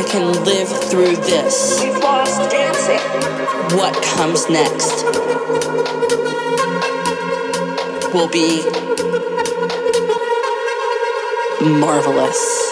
I can live through this. What comes next will be marvelous.